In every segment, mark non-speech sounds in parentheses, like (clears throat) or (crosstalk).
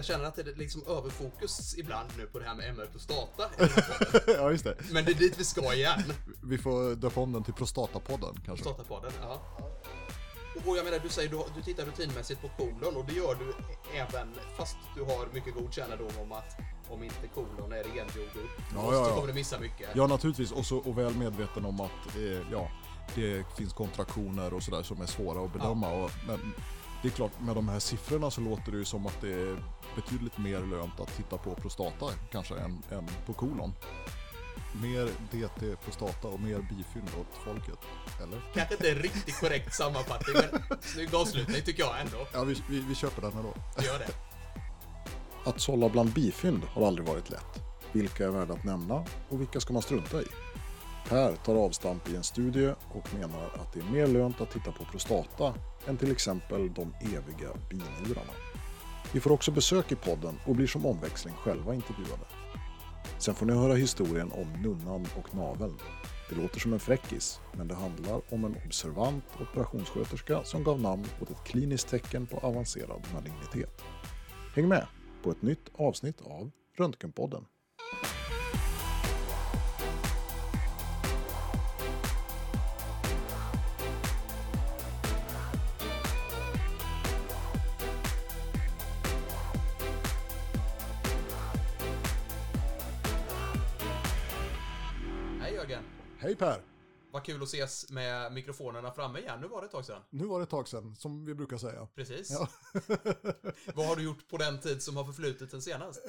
Jag känner att det är liksom överfokus ibland nu på det här med MR prostata. (laughs) ja, just det. Men det är dit vi ska igen. Vi får döpa om den till Prostatapodden kanske. Prostatapodden, ja. Och jag menar, du säger du, du tittar rutinmässigt på kolon och det gör du även fast du har mycket god kännedom om att om inte kolon är rengjord ja, ja, så ja. kommer du missa mycket. Ja, naturligtvis. Och, så, och väl medveten om att eh, ja, det finns kontraktioner och sådär som är svåra att bedöma. Och, men det är klart, med de här siffrorna så låter det ju som att det är betydligt mer lönt att titta på prostata kanske än, än på kolon. Mer DT prostata och mer bifynd åt folket. Eller? Kanske inte en riktigt korrekt sammanfattning, men snygg avslutning tycker jag ändå. Ja, vi, vi, vi köper den ändå. Gör det. Att sålla bland bifynd har aldrig varit lätt. Vilka är värda att nämna och vilka ska man strunta i? Per tar avstamp i en studie och menar att det är mer lönt att titta på prostata än till exempel de eviga binjurarna. Vi får också besök i podden och blir som omväxling själva intervjuade. Sen får ni höra historien om nunnan och naveln. Det låter som en fräckis, men det handlar om en observant operationssköterska som gav namn åt ett kliniskt tecken på avancerad malignitet. Häng med på ett nytt avsnitt av Röntgenpodden. Jörgen. Hej Per! Vad kul att ses med mikrofonerna framme igen. Nu var det ett tag sedan. Nu var det ett tag sedan, som vi brukar säga. Precis. Ja. (laughs) Vad har du gjort på den tid som har förflutit sen senast?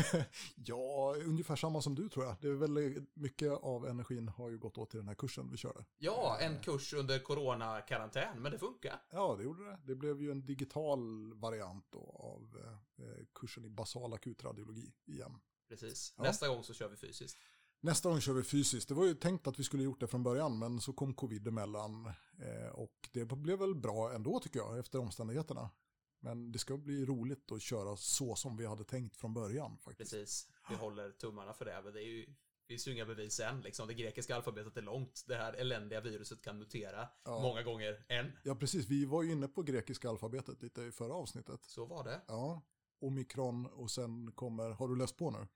(laughs) ja, ungefär samma som du tror jag. Det är väl mycket av energin har ju gått åt till den här kursen vi körde. Ja, en kurs under coronakarantän, men det funkar. Ja, det gjorde det. Det blev ju en digital variant då av eh, kursen i basal akutradiologi igen. Precis. Ja. Nästa gång så kör vi fysiskt. Nästa gång kör vi fysiskt. Det var ju tänkt att vi skulle gjort det från början, men så kom covid emellan. Eh, och det blev väl bra ändå tycker jag, efter omständigheterna. Men det ska bli roligt att köra så som vi hade tänkt från början faktiskt. Precis. Vi håller tummarna för det. Men det är ju, finns ju inga bevis än. Liksom. Det grekiska alfabetet är långt. Det här eländiga viruset kan mutera Ja. många gånger än. Ja, precis. Vi var ju inne på grekiska alfabetet lite i förra avsnittet. Så var det. Ja, omikron och sen kommer, har du läst på nu?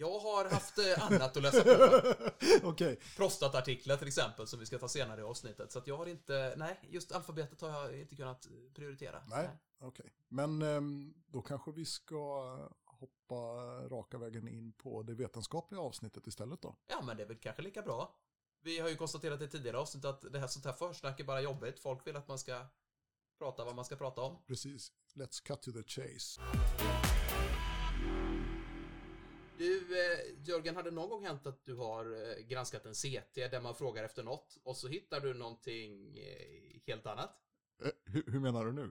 Jag har haft eh, annat att läsa på. (laughs) Okej, Prostatartiklar till exempel, som vi ska ta senare i avsnittet. Så att jag har inte, nej, just alfabetet har jag inte kunnat prioritera. nej, okej. Men ehm, då kanske vi ska hoppa raka vägen in på det vetenskapliga avsnittet istället då. Ja, men det är väl kanske lika bra. Vi har ju konstaterat i tidigare avsnitt att det här sånt här försnack är bara jobbigt. Folk vill att man ska prata vad man ska prata om. Precis, let's cut to the chase. Du, eh, Jörgen, hade det någon gång hänt att du har eh, granskat en CT där man frågar efter något och så hittar du någonting eh, helt annat? Hur, hur menar du nu?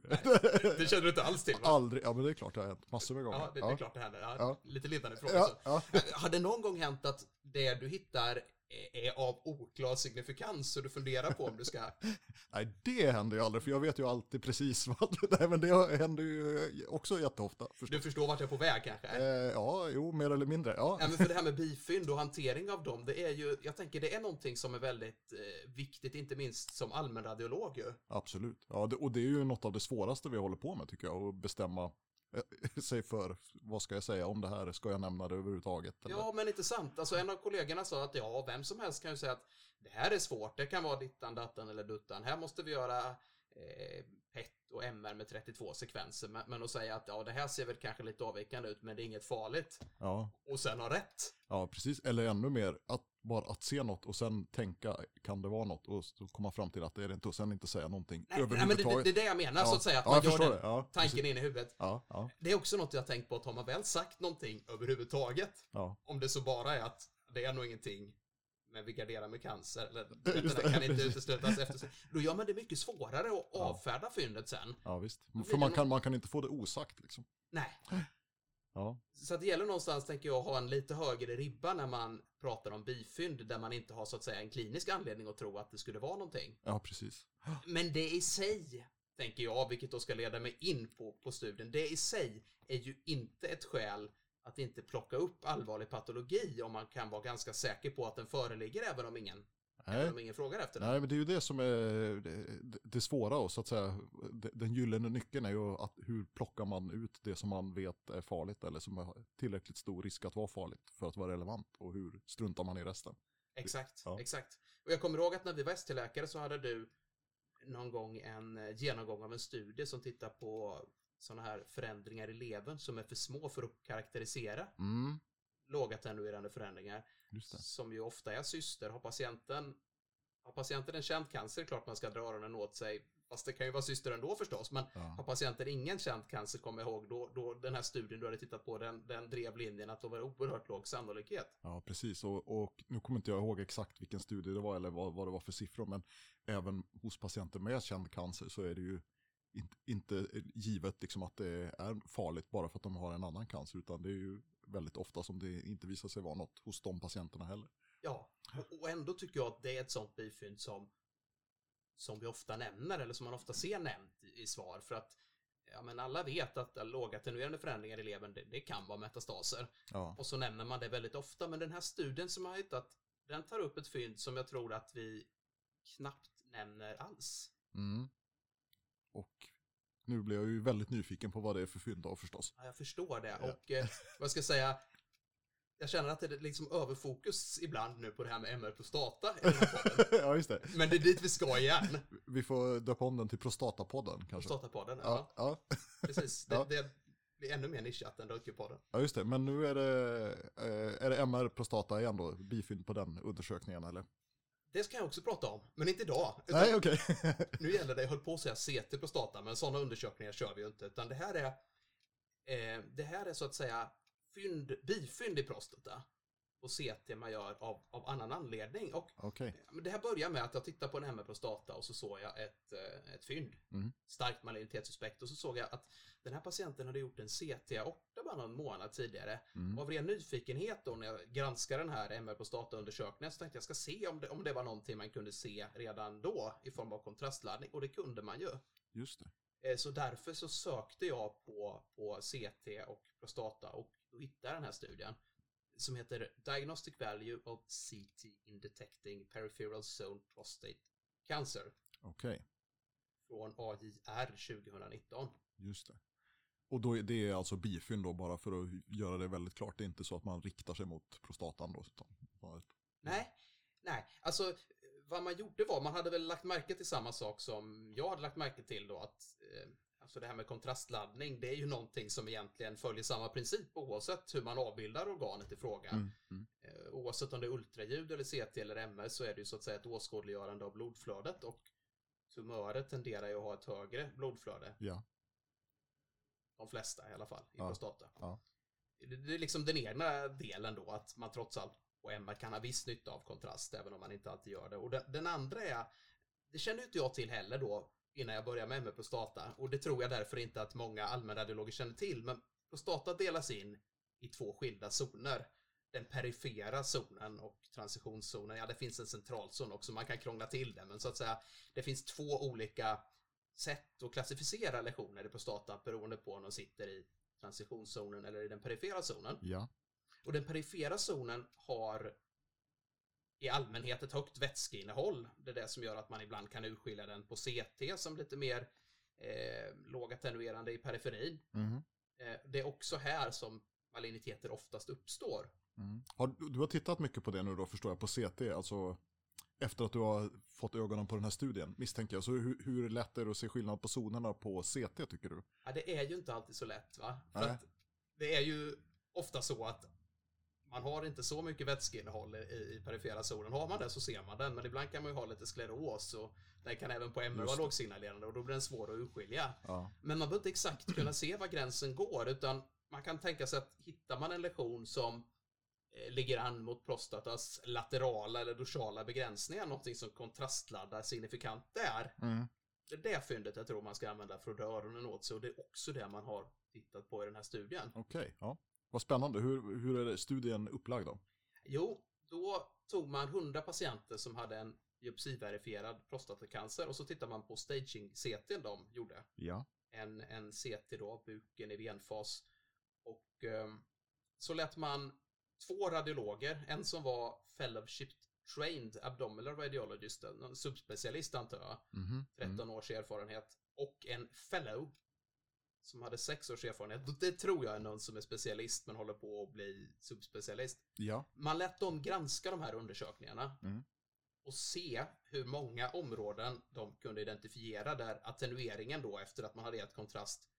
Det känner du inte alls till va? Aldrig, ja men det är klart det har hänt massor med gånger. Ja, det, det är klart det händer. Ja, Ja. Lite ledande fråga. Ja, så. ja. Hade någon gång hänt att det du hittar är av oklar signifikans så du funderar på om du ska... (laughs) Nej, det händer ju aldrig, för jag vet ju alltid precis vad... (laughs) Nej, men det händer ju också jätteofta. Förstås. Du förstår vart jag är på väg kanske? Eh, ja, jo, mer eller mindre. Ja. Ja, men för det här med (laughs) bifynd och hantering av dem, det är ju, jag tänker det är någonting som är väldigt eh, viktigt, inte minst som allmänradiolog ju. Absolut. Ja, det, och det är ju något av det svåraste vi håller på med tycker jag, att bestämma (laughs) sig för vad ska jag säga om det här, ska jag nämna det överhuvudtaget? Eller? Ja, men inte sant. Alltså en av kollegorna sa att ja, vem som helst kan ju säga att det här är svårt, det kan vara dittan, dattan eller duttan. Här måste vi göra eh, PET och MR med 32 sekvenser. Men, men att säga att ja, det här ser väl kanske lite avvikande ut, men det är inget farligt. Ja, Och sen ha rätt. ja, precis. Eller ännu mer, att bara att se något och sen tänka, kan det vara något? Och så komma fram till att det är det inte och sen inte säga någonting Nej, nej men det, överhuvudtaget. det, är det jag menar, Ja. så att säga. Att Ja, man gör den. Ja, tanken precis. in i huvudet. Ja, ja, Det är också något jag har tänkt på att har man väl sagt någonting överhuvudtaget, ja. om det så bara är att det är nog ingenting men vi garderar med cancer, eller (laughs) det det, kan inte (laughs) uteslutas efter Då gör man det mycket svårare att avfärda fyndet sen. ja visst. För man kan, man kan inte få det osagt liksom. Nej. (laughs) Ja, Så att det gäller någonstans, tänker jag, att ha en lite högre ribba när man pratar om bifynd, där man inte har så att säga en klinisk anledning att tro att det skulle vara någonting. ja precis. (gasps) Men det i sig, tänker jag, vilket då ska leda mig in på, på studien, det i sig är ju inte ett skäl att inte plocka upp allvarlig patologi om man kan vara ganska säker på att den föreligger även om ingen, Nej. även om ingen frågar efter den. Nej, men det är ju det som är det, det svåra och så att säga de- den gyllene nyckeln är ju att hur plockar man ut det som man vet är farligt eller som har tillräckligt stor risk att vara farligt för att vara relevant och hur struntar man i resten? Exakt, Ja. exakt. Och jag kommer ihåg att när vi var ST-läkare så hade du någon gång en eh, genomgång av en studie som tittar på sådana här förändringar i levern som är för små för att karaktärisera Mm, låga attenuerande förändringar. Som ju ofta är syster. Har patienten, har patienten en känd cancer, är det klart man ska dra öronen åt sig. Fast det kan ju vara syster ändå förstås. Men har Ja. patienten ingen känd cancer, kommer jag ihåg, då, då den här studien du hade tittat på, den, den drev linjen att det var oerhört låg sannolikhet. Ja, precis. Och, och nu kommer inte jag ihåg exakt vilken studie det var eller vad, vad det var för siffror, men även hos patienter med känd cancer så är det ju inte, inte givet liksom att det är farligt bara för att de har en annan cancer, utan det är ju väldigt ofta som det inte visar sig vara något hos de patienterna heller. Ja, och, ändå tycker jag att det är ett sånt bifynd som, som vi ofta nämner, eller som man ofta ser nämnt i, i svar, för att ja, men alla vet att låga attenuerande förändringar i levern, det, det kan vara metastaser. Ja, Och så nämner man det väldigt ofta, men den här studien som jag har hittat, den tar upp ett fynd som jag tror att vi knappt nämner alls. mm. Och nu blir jag ju väldigt nyfiken på vad det är för fynd av förstås. Ja, jag förstår det. Ja. Och eh, vad ska jag säga, jag känner att det är liksom överfokus ibland nu på det här med MR prostata (laughs) ja, just det. Men det är dit vi ska igen. Vi får döpa om den till Prostatapodden kanske. Prostatapodden, ja. Ja. (laughs) Precis. Det, det blir ännu mer nischat än Röntgenpodden. ja, just det. Men nu är det, eh, är det MR prostata igen då, bifynd på den undersökningen eller? Det ska jag också prata om, men inte idag. Nej, okej. Nu gäller det, jag höll på att säga CT prostata, men sådana undersökningar kör vi ju inte. Utan det här är, eh, det här är så att säga fynd, bifynd i prostata. Och CT man gör av, av annan anledning. Och men det här börjar med att jag tittade på en MR-prostata och så såg jag ett, eh, ett fynd. Mm. Starkt malignitetssuspekt. Och så såg jag att den här patienten hade gjort en CT-aorta bara någon månad tidigare. Mm. Och av ren nyfikenhet då när jag granskade den här MR-prostata-undersökningen så tänkte jag ska se om det, om det var någonting man kunde se redan då i form av kontrastladdning. Och det kunde man ju. Just det. Eh, Så därför så sökte jag på, på CT och prostata och hittade den här studien som heter Diagnostic Value of CT in Detecting Peripheral Zone Prostate Cancer Okej, från AJR 2019. just det. Och då är det alltså bifynd då, bara för att göra det väldigt klart. Det är inte så att man riktar sig mot prostatan då. Utan bara. Nej, nej, alltså vad man gjorde var, man hade väl lagt märke till samma sak som jag hade lagt märke till då att eh, Alltså det här med kontrastladdning, det är ju någonting som egentligen följer samma princip oavsett hur man avbildar organet i fråga. Mm. Mm. Eh, Oavsett om det är ultraljud eller CT eller MR så är det ju så att säga ett åskådliggörande av blodflödet och tumörer tenderar ju att ha ett högre blodflöde. Ja, De flesta i alla fall, i Ja. prostata. Ja. Det är liksom den ena delen då, att man trots allt på MR kan ha viss nytta av kontrast, även om man inte alltid gör det. Och den, den andra är, det känner inte jag till heller då, innan jag började med MR prostata. Och det tror jag därför inte att många allmänradiologer känner till. Men prostata delas in i två skilda zoner. Den perifera zonen och transitionszonen. Ja, det finns en centralzon också, man kan krångla till det. Men så att säga, det finns två olika sätt att klassificera lesioner i prostata beroende på om de sitter i transitionszonen eller i den perifera zonen. ja, Och den perifera zonen har i allmänhet ett högt vätskeinnehåll. Det är det som gör att man ibland kan urskilja den på CT som lite mer eh, lågattenuerande i periferin. Mhm. Eh, det är också här som maligniteter oftast uppstår. Mm. Har, du du har tittat mycket på det nu då förstår jag, på CT, alltså efter att du har fått ögonen på den här studien, misstänker jag. Så hur, hur lätt är det att se skillnad på zonerna på CT tycker du? Ja, det är ju inte alltid så lätt va? För Nej. att det är ju ofta så att man har inte så mycket vätskeinnehåll i, i perifera zonen. Har man det så ser man den, men ibland kan man ju ha lite skleros och den kan även på MR vara lågsignalerande och då blir den svår att urskilja. Ja, Men man behöver inte exakt kunna se var gränsen går, utan man kan tänka sig att hittar man en lesion som eh, ligger an mot prostatas laterala eller dorsala begränsningar, någonting som kontrastladdar signifikant där. mm. Det är det fyndet jag tror man ska använda för att dra öronen åt sig och det är också det man har tittat på i den här studien. okej. ja. Vad spännande, hur, hur är studien upplagd då? Jo, då tog man 100 patienter som hade en biopsiverifierad prostatacancer och så tittade man på staging-CT de gjorde. Ja, en, en CT då, buken i venfas. Och ehm, så lät man två radiologer, en som var fellowship trained abdominal radiologist, en subspecialist antar jag, Mhm. 13 Mm. års erfarenhet, och en fellow som hade 6 års erfarenhet. Det tror jag är någon som är specialist men håller på att bli subspecialist. Ja. Man lät dem granska de här undersökningarna Mm. och se hur många områden de kunde identifiera där attenueringen då efter att man hade gett kontrast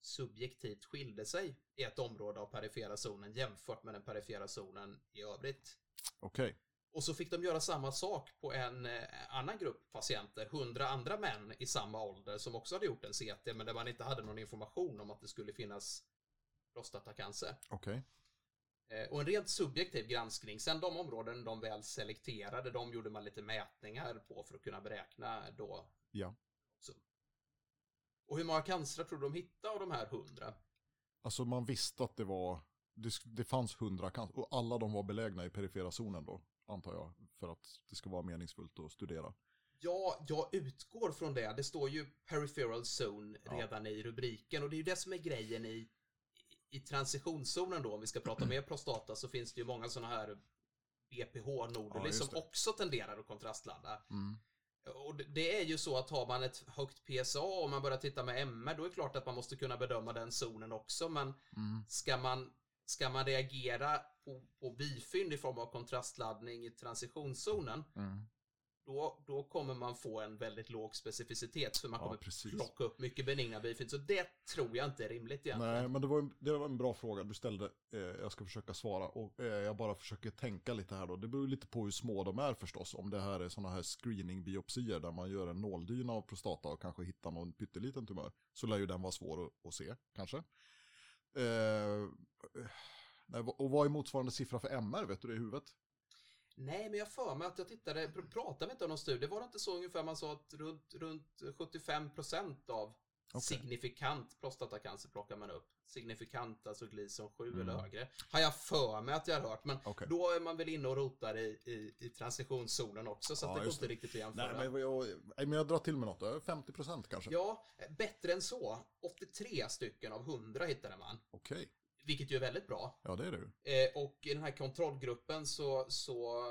subjektivt skilde sig i ett område av perifera zonen jämfört med den perifera zonen i övrigt. Okej. Och så fick de göra samma sak på en eh, annan grupp patienter, hundra andra män i samma ålder som också hade gjort en CT men där man inte hade någon information om att det skulle finnas prostatacancer. Okej. Eh, Och en rent subjektiv granskning, sen de områden de väl selekterade, de gjorde man lite mätningar på för att kunna beräkna då. Ja. också. Och hur många cancrar tror du de hittade av de här hundra? Alltså man visste att det var, det, det fanns hundra cancer och alla de var belägna i perifera zonen då, antar jag, för att det ska vara meningsfullt att studera. Ja, jag utgår från det. Det står ju peripheral zone Ja. redan i rubriken och det är ju det som är grejen i, i transitionszonen då. Om vi ska prata mer prostata så finns det ju många sådana här Ja, BPH-noduler just som också tenderar att kontrastladda. Mm. Och det- det är ju så att har man ett högt PSA och man börjar titta med MR, då är det klart att man måste kunna bedöma den zonen också, men Mm. ska man, ska man reagera på, på bifynd i form av kontrastladdning i transitionszonen, Mm. då, då kommer man få en väldigt låg specificitet, för man Ja, kommer precis. plocka upp mycket benigna bifynd, så det tror jag inte är rimligt egentligen. Nej, men det var, en, det var en bra fråga du ställde. Eh, jag ska försöka svara och eh, jag bara försöker tänka lite här då. Det beror lite på hur små de är förstås. Om det här är sådana här screeningbiopsier där man gör en nåldyna av prostata och kanske hittar någon pytteliten tumör. Så lär ju den vara svår att, att se, kanske. Eh, eh, och vad är motsvarande siffra för MR? Vet du det i huvudet? Nej, men jag för mig att jag tittade, pratade vi inte om någon studie, var det inte så ungefär man sa att runt, runt 75% av Okej. signifikant prostatacancer plockar man upp. Signifikant, alltså Gleason 7 Mm. eller högre. Har jag för mig att jag har hört, men Okej. då är man väl inne och rotar i, i, i transitionszonen också, så Ja, det går inte riktigt att jämföra. Nej, men jag, men jag drar till med något. då. 50% kanske? Ja, bättre än så. 83 stycken av 100 hittade man, Okej. vilket ju är väldigt bra. Ja, det är det. Eh, och i den här kontrollgruppen så, så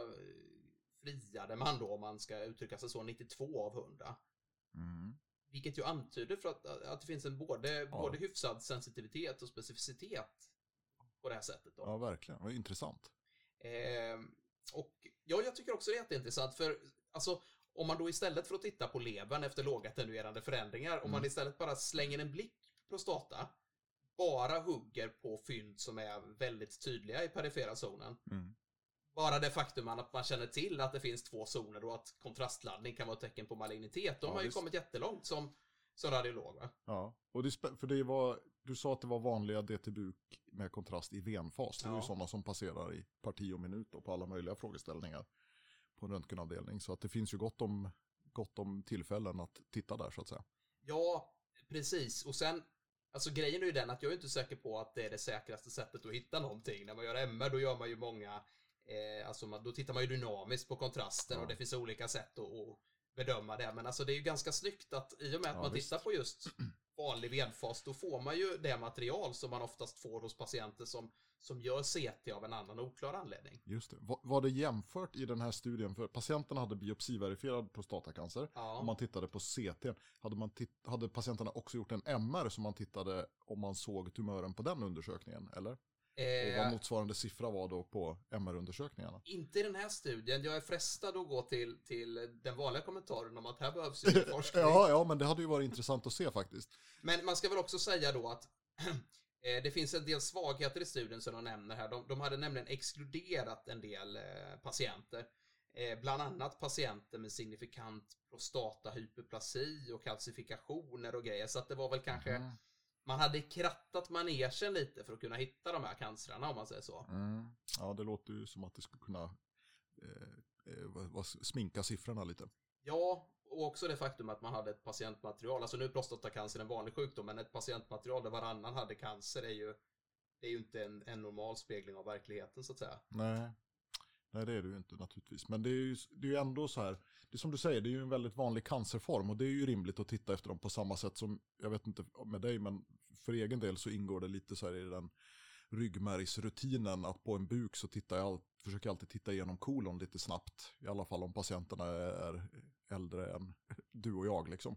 friade man då, om man ska uttrycka sig så, 92 av 100. Mm. Vilket ju antyder för att, att det finns en både, både hyfsad sensitivitet och specificitet på det här sättet. Då. Ja, verkligen. Vad intressant. Eh, och ja, jag tycker också det är jätteintressant för alltså om man då istället för att titta på levern efter lågattenuerande förändringar, om man Mm. istället bara slänger en blick på prostata, bara hugger på fynd som är väldigt tydliga i perifera zonen. Mm. Bara det faktum att man känner till att det finns två zoner och att kontrastladdning kan vara ett tecken på malignitet. De Ja, har ju visst. kommit jättelångt som, som radiolog. Va? Ja, och det, för det var, du sa att det var vanliga DT-buk med kontrast i venfas. Det är ju Ja. sådana som passerar i parti och minut då, på alla möjliga frågeställningar på en röntgenavdelning. Så att det finns ju gott om, gott om tillfällen att titta där så att säga. Ja, precis. Och sen, alltså grejen är ju den att jag är inte säker på att det är det säkraste sättet att hitta någonting. När man gör MR då gör man ju många, eh, alltså man, då tittar man ju dynamiskt på kontrasten Ja. och det finns olika sätt att, att bedöma det. Men alltså det är ju ganska snyggt att i och med att Ja, man visst. tittar på just (clears throat) vanlig vedfas, då får man ju det material som man oftast får hos patienter som, som gör CT av en annan oklar anledning. Just det. Var, var det jämfört i den här studien, för patienterna hade biopsiverifierad prostatacancer. Ja. Om man tittade på CT, hade, man hade patienterna också gjort en MR som man tittade om man såg tumören på den undersökningen, eller? Och Eh, vad motsvarande siffra var då på MR-undersökningarna? Inte i den här studien. Jag är frestad att gå till, till den vanliga kommentaren om att här behövs ju (laughs) forskning. Ja, ja, men det hade ju varit intressant att se faktiskt. Men man ska väl också säga då att (clears throat) eh, det finns en del svagheter i studien som de nämner här. De, de hade nämligen exkluderat en del eh, patienter. Bland annat patienter med signifikant prostatahyperplasi och kalcifikationer och grejer. Så att det var väl kanske, Mm. Man hade krattat manegen lite för att kunna hitta de här cancerna om man säger så. Mm. Ja, det låter ju som att det skulle kunna eh, eh, sminka siffrorna lite. Ja, och också det faktum att man hade ett patientmaterial. Alltså nu är prostatacancer en vanlig sjukdom, men ett patientmaterial där varannan hade cancer är ju, det är ju inte en, en normal spegling av verkligheten så att säga. Nej. Nej, det är det ju inte naturligtvis. Men det är ju, det är ju ändå så här, det är som du säger, det är ju en väldigt vanlig cancerform och det är ju rimligt att titta efter dem på samma sätt som, jag vet inte med dig, men för egen del så ingår det lite så här i den ryggmärgsrutinen att på en buk så tittar jag försöker jag alltid titta igenom kolon lite snabbt. I alla fall om patienterna är äldre än du och jag liksom.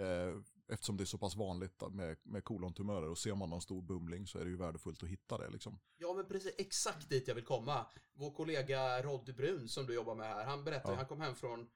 Eh, eftersom det är så pass vanligt med, med kolontumörer och ser man någon stor bumling så är det ju värdefullt att hitta det liksom. Ja, men precis exakt dit jag vill komma. Vår kollega Roddy Brun som du jobbar med här, han berättade, Ja. han kom hem från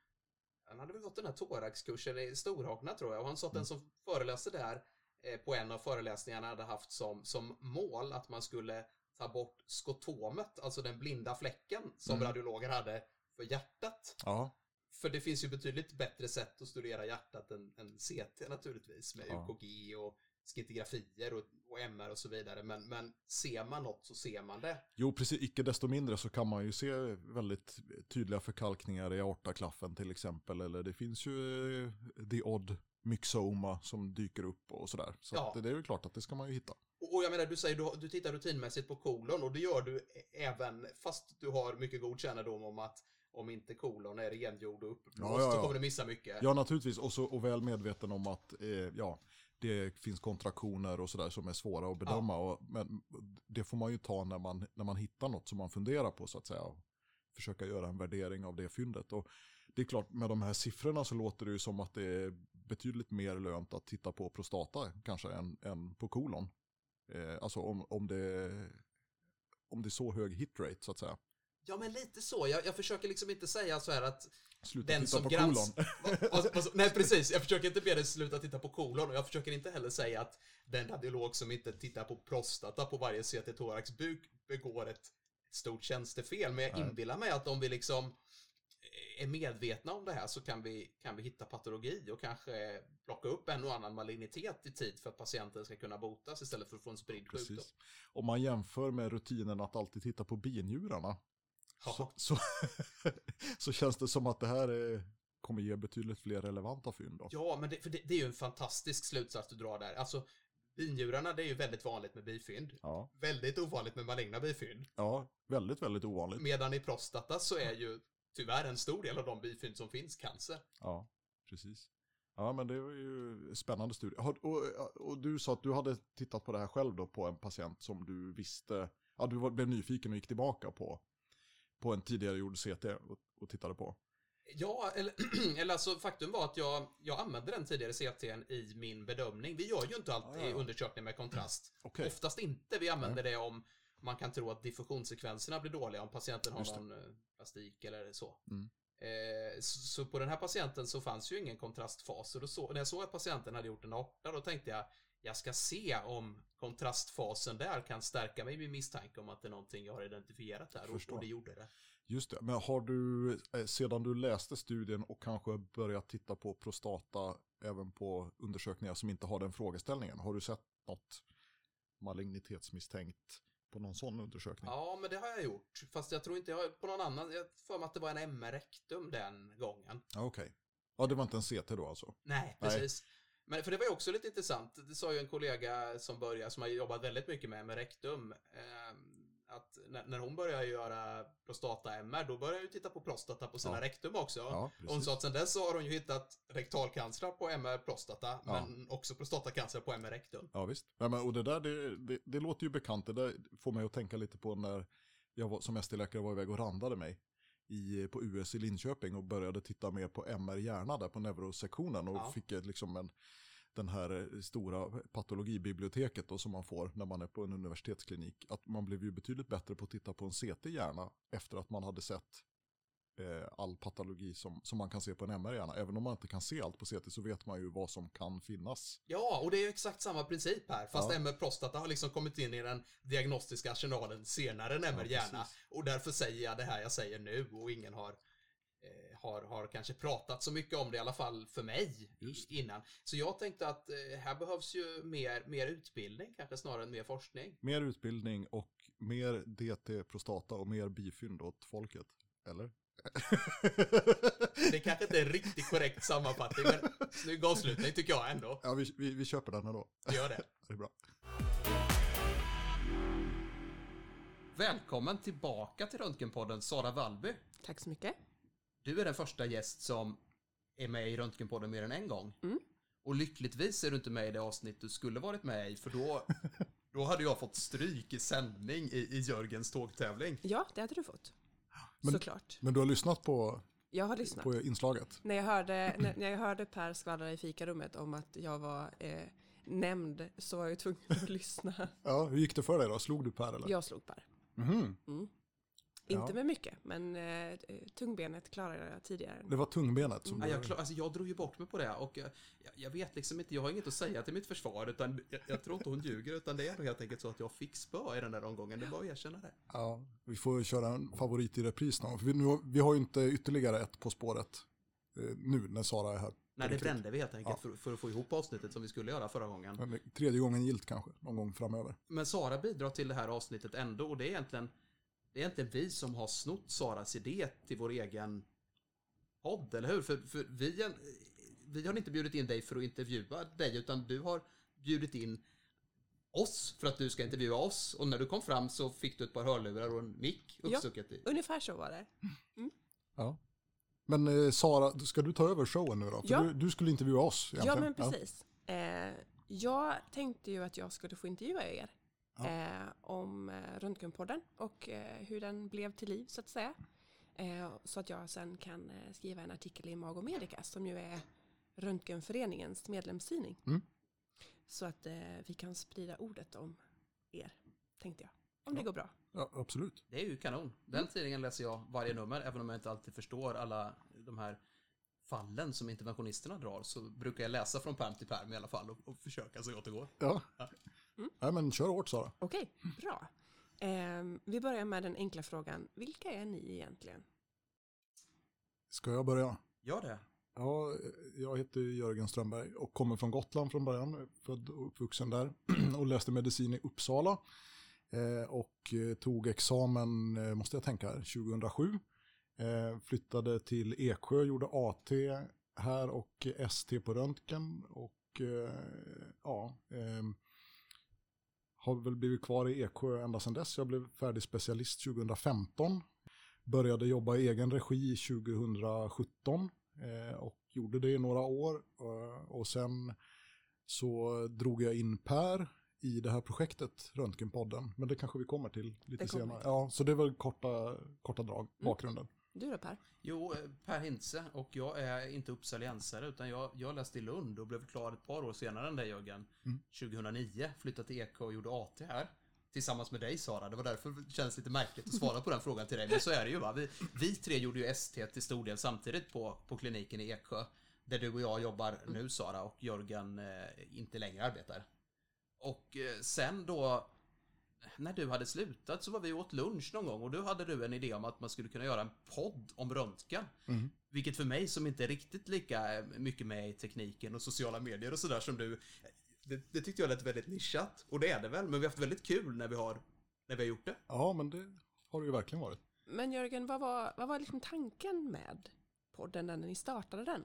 han hade väl gått den här thoraxkursen i Storhakna tror jag och han sa att Mm. den som föreläste där eh, på en av föreläsningarna hade haft som, som mål att man skulle ta bort skotomet, alltså den blinda fläcken som Mm. radiologer hade för hjärtat. Ja, För det finns ju betydligt bättre sätt att studera hjärtat än, än CT naturligtvis med Ja. UKG och skintigrafier och, och MR och så vidare. Men, men ser man något så ser man det. jo precis, icke desto mindre så kan man ju se väldigt tydliga förkalkningar i aortaklaffen till exempel. Eller det finns ju eh, the odd myxoma som dyker upp och sådär. Så Ja. det är ju klart att det ska man ju hitta. Och, jag menar, du säger du, du tittar rutinmässigt på kolon och det gör du även fast du har mycket god kännedom om att om inte kolon är rengjord och uppblåst Ja, ja, så ja. kommer du missa mycket. Ja, naturligtvis. Och, så, och väl medveten om att eh, ja, det finns kontraktioner och sådär som är svåra att bedöma. Och, men det får man ju ta när man, när man hittar något som man funderar på så att säga. Och försöka göra en värdering av det fyndet. Och det är klart, med de här siffrorna så låter det ju som att det är betydligt mer lönt att titta på prostata kanske än, än på kolon. Eh, alltså om, om, det, om det är så hög hitrate så att säga. Ja, men lite så. Jag, jag försöker liksom inte säga så här att Sluta den titta som på grans... kolon. (laughs) Nej, precis. Jag försöker inte be dig sluta titta på kolon och jag försöker inte heller säga att den radiolog som inte tittar på prostata på varje CT thorax buk begår ett stort tjänstefel. Men jag Nej. inbillar mig att om vi liksom är medvetna om det här så kan vi, kan vi hitta patologi och kanske plocka upp en och annan malignitet i tid för att patienten ska kunna botas istället för att få en spridd sjukdom. Om man jämför med rutinen att alltid titta på binjurarna. Så, så, (laughs) så känns det som att det här är, kommer ge betydligt fler relevanta fynd. Då. Ja, men det, för det, det är ju en fantastisk slutsats du drar där. Alltså, binjurarna, det är ju väldigt vanligt med bifynd. Ja. Väldigt ovanligt med maligna bifynd. ja, väldigt, väldigt ovanligt. Medan i prostata så är ju tyvärr en stor del av de bifynd som finns cancer. Ja, precis. Ja, men det var ju spännande studie. Har- Och, och du sa att du hade tittat på det här själv då på en patient som du visste, ja du blev nyfiken och gick tillbaka på, på en tidigare gjord CT och, och tittade på. Ja, eller, (clears throat) eller alltså faktum var att jag, jag använde den tidigare CTn i min bedömning. Vi gör ju inte alltid Ja, ja, undersökningar med kontrast. (clears throat) Okej. Oftast inte. Vi använder det om man kan tro att diffusionssekvenserna blir dåliga om patienten har någon eh, plastik eller så. Mm. Eh, så, så på den här patienten så fanns ju ingen kontrastfas. Och då så, när jag såg att patienten hade gjort en aorta, då tänkte jag jag ska se om kontrastfasen där kan stärka mig min misstanke om att det är någonting jag har identifierat där. Och, och det gjorde det. Just det, men har du eh, sedan du läste studien och kanske börjat titta på prostata även på undersökningar som inte har den frågeställningen, har du sett något malignitetsmisstänkt på någon sån undersökning? Ja, men det har jag gjort. Fast jag tror inte jag på någon annan. Jag får mig att det var en MR-rektum den gången. Okej. Ja, det var inte en CT då alltså? Nej, Nej. Men för det var ju också lite intressant. Det sa ju en kollega som började, som har jobbat väldigt mycket med MR-rektum. Eh, att när, när hon började göra prostata-MR, då började hon titta på prostata på sina Ja. rektum också. Ja, hon sa att sen dess så har hon ju hittat rektalcancer på MR prostata, Ja. men också prostatacancer på MR rektum. Ja, visst. Ja, men, och det där, det, det, det låter ju bekant. Det där får mig att tänka lite på när jag var, som ST-läkare var iväg och randade mig i, på US i Linköping och började titta mer på MR hjärna där på neurosektionen och Ja. fick liksom en, den här stora patologibiblioteket då, som man får när man är på en universitetsklinik. Att man blev ju betydligt bättre på att titta på en CT hjärna efter att man hade sett eh, all patologi som, som man kan se på en MR hjärna. Även om man inte kan se allt på CT så vet man ju vad som kan finnas. Ja, och det är ju exakt samma princip här. Fast Ja. MR prostata har liksom kommit in i den diagnostiska arsenalen senare än MR hjärna. precis. Och därför säger jag det här jag säger nu och ingen har eh, har, har kanske pratat så mycket om det, i alla fall för mig, Just innan. Så jag tänkte att eh, här behövs ju mer, mer utbildning, kanske snarare än mer forskning. Mer utbildning och mer DT prostata och mer bifynd åt folket. Eller? Det kanske inte är en riktigt korrekt sammanfattning, men snygg avslutning tycker jag ändå. ja, vi, vi, vi köper den ändå. Gör det. (laughs) Det är bra. Välkommen tillbaka till Röntgenpodden, Sara Wallby. Tack så mycket. Du är den första gäst som är med i Röntgenpodden mer än en gång. Mm. Och lyckligtvis är du inte med i det avsnitt du skulle varit med i, för då (laughs) då hade jag fått stryk i sändning i, i Jörgens tågtävling. Ja, det hade du fått. Men- Såklart. Men du har lyssnat på, Jag har lyssnat. på inslaget? När jag hörde, när, när jag hörde Per skvallra i fikarummet om att jag var eh, nämnd så var jag tvungen att (laughs) lyssna. Ja, hur gick det för dig då? Slog du Per eller? Jag slog Per. Mhm. Mm. Ja. Inte med mycket, men eh, tungbenet klarade jag tidigare. Det var tungbenet som Ja, du... jag, klar, alltså jag drog ju bort mig på det och eh, jag, jag vet liksom inte, jag har inget att säga till mitt försvar utan jag, jag tror inte hon ljuger utan det är nog helt enkelt så att jag fick spö i den där omgången, det är bara att erkänna det. Ja, vi får köra en favorit i repris då. För vi, nu, har- vi har ju inte ytterligare ett På spåret eh, nu när Sara är här. Nej, det brände vi helt enkelt för, för att få ihop avsnittet som vi skulle göra förra gången. Men Tredje gången gilt kanske, någon gång framöver. Men Sara bidrar till det här avsnittet ändå och det är egentligen, det är egentligen vi som har snott Saras idé till vår egen podd, eller hur? För, för vi, vi har inte bjudit in dig för att intervjua dig utan du har bjudit in oss för att du ska intervjua oss och när du kom fram så fick du ett par hörlurar och en mick Ja. uppstucket i. Ungefär så var det. Ja. Men eh, Sara, ska du ta över showen nu då? För Ja. du, du skulle intervjua oss Ja, egentligen. men precis. Eh, jag tänkte ju att jag skulle få intervjua er Ja. eh, om eh, Röntgenpodden och eh, hur den blev till liv så att säga. Eh, så att jag sen kan eh, skriva en artikel i Mag och Medica som ju är Röntgenföreningens medlemstidning. Mm. Så att eh, vi kan sprida ordet om er, tänkte jag. Om det Ja. går bra. Ja, absolut. Det är ju kanon. Den tidningen läser jag varje nummer, även om jag inte alltid förstår alla de här fallen som interventionisterna drar, så brukar jag läsa från pärm till pärm i alla fall och, och försöka så gott det går. Ja. Ja. Mm. Nej, men kör hårt Sara. Okej, bra. Eh, vi börjar med den enkla frågan. Vilka är ni egentligen? Ska jag börja? Gör det. Ja, jag heter Jörgen Strömberg och kommer från Gotland från början. Född och uppvuxen där (clears throat) och läste medicin i Uppsala. Eh, och eh, tog examen, eh, måste jag tänka, här, 2007. Eh, flyttade till Eksjö, gjorde AT här och ST på röntgen. Och ja, ehm, har väl blivit kvar i Eksjö ända sedan dess. Jag blev färdig specialist 2015. Började jobba i egen regi 2017 eh, och gjorde det i några år. Eh, och sen så drog jag in Per i det här projektet, Röntgenpodden. Men det kanske vi kommer till lite kommer senare. till. Ja, så det var korta, korta drag, bakgrunden. Du då Per? Jo, eh, Per Hintze och jag är inte uppsaliensare utan jag, jag läste i Lund och blev klar ett par år senare än dig Jörgen. Mm. 2009, flyttade till Eksjö och gjorde AT här. Tillsammans med dig Sara, det var därför det känns lite märkligt att svara på den frågan till dig. Men så är det ju va, vi, vi tre gjorde ju ST till stor del samtidigt på, på kliniken i Eksjö. Där du och jag jobbar nu Sara och Jörgen eh, inte längre arbetar. Och eh, sen då när du hade slutat så var vi åt lunch någon gång och då hade du en idé om att man skulle kunna göra en podd om röntgen. Mm. Vilket för mig som inte är riktigt lika mycket med i tekniken och sociala medier och sådär som du, det, det tyckte jag lät väldigt nischat. Och det är det väl, men vi har haft väldigt kul när vi har, när vi har gjort det. Ja, men det har det ju verkligen varit. Men Jörgen, vad var, vad var liksom tanken med podden när ni startade den?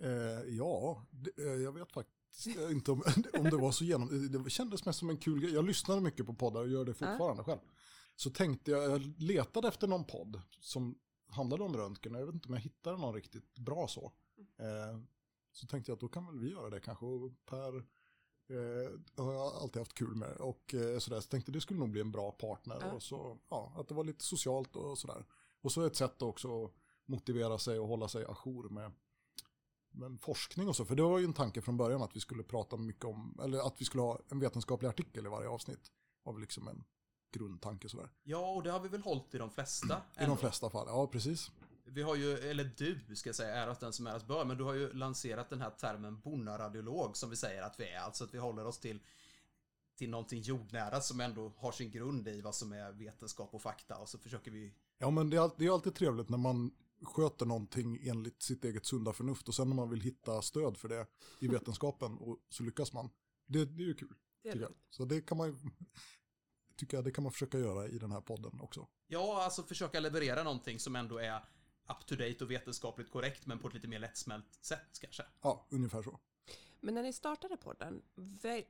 Eh, ja, det, eh, jag vet faktiskt inte om, (laughs) om det var så genom... Det kändes mest som en kul grej. Jag lyssnade mycket på poddar och gör det fortfarande själv. Så tänkte jag, jag letade efter någon podd som handlade om röntgen. Jag vet inte om jag hittade någon riktigt bra så. Eh, så tänkte jag att då kan väl vi göra det kanske. Och Per eh, har jag alltid haft kul med. Och eh, sådär. Så tänkte det skulle nog bli en bra partner. Ja. Och så, ja, att det var lite socialt och sådär. Och så ett sätt också att motivera sig och hålla sig ajour med men forskning och så, för det var ju en tanke från början att vi skulle prata mycket om, eller att vi skulle ha en vetenskaplig artikel i varje avsnitt. väl liksom en grundtanke sådär. Ja, och det har vi väl hållit i de flesta. I de flesta fall, ja precis. Vi har ju, eller du ska jag säga, äras den som äras bör, men du har ju lanserat den här termen bonaradiolog som vi säger att vi är. Alltså att vi håller oss till, till någonting jordnära som ändå har sin grund i vad som är vetenskap och fakta och så försöker vi Ja men det är, det är alltid trevligt när man sköter någonting enligt sitt eget sunda förnuft och sen när man vill hitta stöd för det i (laughs) vetenskapen och så lyckas man. Det, det är ju kul, Det är. Så det kan man ju, tycker jag, det kan man försöka göra i den här podden också. Ja, alltså försöka leverera någonting som ändå är up to date och vetenskapligt korrekt men på ett lite mer lättsmält sätt kanske. Ja, ungefär så. Men när ni startade podden,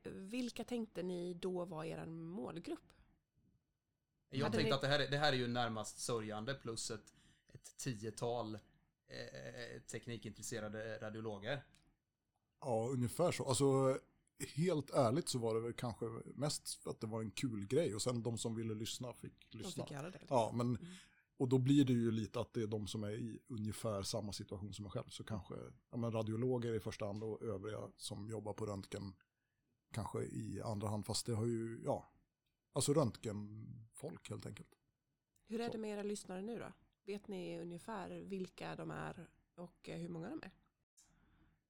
vilka tänkte ni då var er målgrupp? Jag Hade tänkte ni- att det här, är- det här är ju närmast sörjande plus ett, ett tiotal eh, teknikintresserade radiologer. Ja, ungefär så. Alltså, helt ärligt så var det väl kanske mest för att det var en kul grej och sen de som ville lyssna fick De lyssna. fick göra det. Ja, men Mm. och då blir det ju lite att det är de som är i ungefär samma situation som jag själv. Så kanske ja, men radiologer i första hand och övriga som jobbar på röntgen kanske i andra hand. Fast det har ju, ja, alltså röntgenfolk helt enkelt. Hur är det med era lyssnare nu då? Vet ni ungefär vilka de är och eh, hur många de är?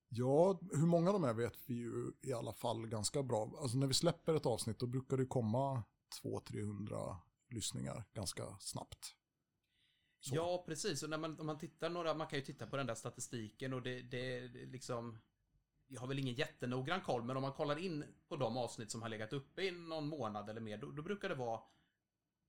Ja, hur många de är vet vi ju i alla fall ganska bra. Alltså när vi släpper ett avsnitt då brukar det komma 200-300 lyssningar ganska snabbt. Så. Ja, precis. Och när man, om man tittar några, man kan ju titta på den där statistiken och det, det, det liksom... Jag har väl ingen jättenoggrann koll, men om man kollar in på de avsnitt som har legat uppe i någon månad eller mer, då, då brukar det vara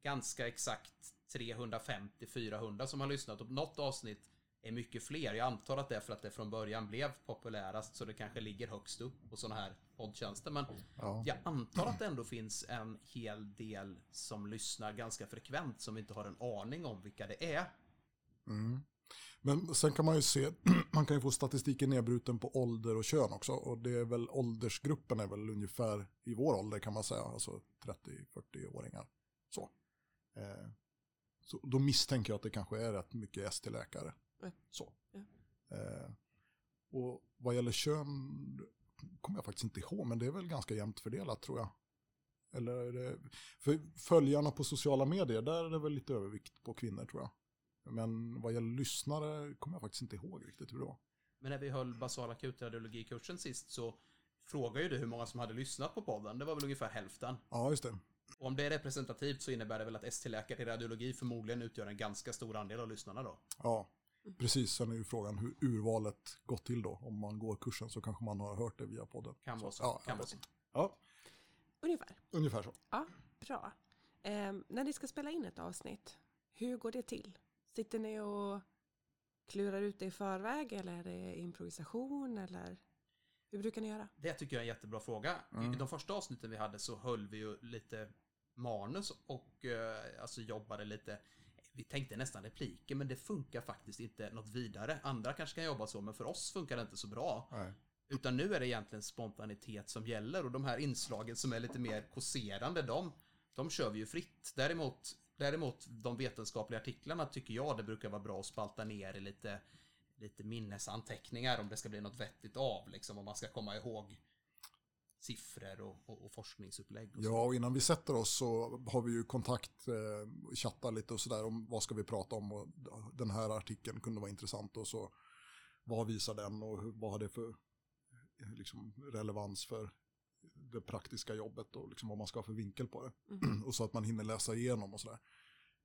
ganska exakt 350-400 som har lyssnat. Och något avsnitt är mycket fler. Jag antar att det är för att det från början blev populärast, så det kanske ligger högst upp på sådana här poddtjänster. Men Ja. jag antar att det ändå finns en hel del som lyssnar ganska frekvent som inte har en aning om vilka det är. Mm. Men sen kan man ju se, (clears throat) man kan ju få statistiken nedbruten på ålder och kön också. Och det är väl åldersgruppen är väl ungefär i vår ålder kan man säga, alltså 30-40-åringar. Så. Eh, så. Då misstänker jag att det kanske är rätt mycket ST-läkare. Ja. Så. Ja. Eh, och vad gäller kön kommer jag faktiskt inte ihåg, men det är väl ganska jämnt fördelat tror jag. Eller är det, för följarna på sociala medier, där är det väl lite övervikt på kvinnor tror jag. Men vad gäller lyssnare kommer jag faktiskt inte ihåg riktigt hur det var. Men när vi höll basal akutradiologikursen sist så frågade ju du hur många som hade lyssnat på podden. Det var väl ungefär hälften. Ja, just det. Och om det är representativt så innebär det väl att ST-läkare i radiologi förmodligen utgör en ganska stor andel av lyssnarna då. Ja, precis. Sen är ju frågan hur urvalet gått till då. Om man går kursen så kanske man har hört det via podden. Kan vara så. Ja, kan ja, vara så. Ja, Ungefär. ungefär så. Ja, bra. Ehm, när ni ska spela in ett avsnitt, hur går det till? Sitter ni och klurar ut det i förväg eller är det improvisation eller hur brukar ni göra? Det tycker jag är en jättebra fråga. Mm. I de första avsnitten vi hade så höll vi ju lite manus och eh, alltså jobbade lite. Vi tänkte nästan repliker, men det funkar faktiskt inte något vidare. Andra kanske kan jobba så, men för oss funkar det inte så bra. Nej. Utan nu är det egentligen spontanitet som gäller och de här inslagen som är lite mer kåserande, de, de kör vi ju fritt. Däremot, däremot de vetenskapliga artiklarna tycker jag det brukar vara bra att spalta ner i lite, lite minnesanteckningar om det ska bli något vettigt av, liksom om man ska komma ihåg siffror och, och, och forskningsupplägg. Och. Ja, och innan vi sätter oss så har vi ju kontakt, eh, chattar lite och sådär om vad ska vi prata om och den här artikeln kunde vara intressant och så vad visar den och vad har det för liksom, relevans för det praktiska jobbet och liksom vad man ska ha för vinkel på det. (clears throat) och så att man hinner läsa igenom och sådär.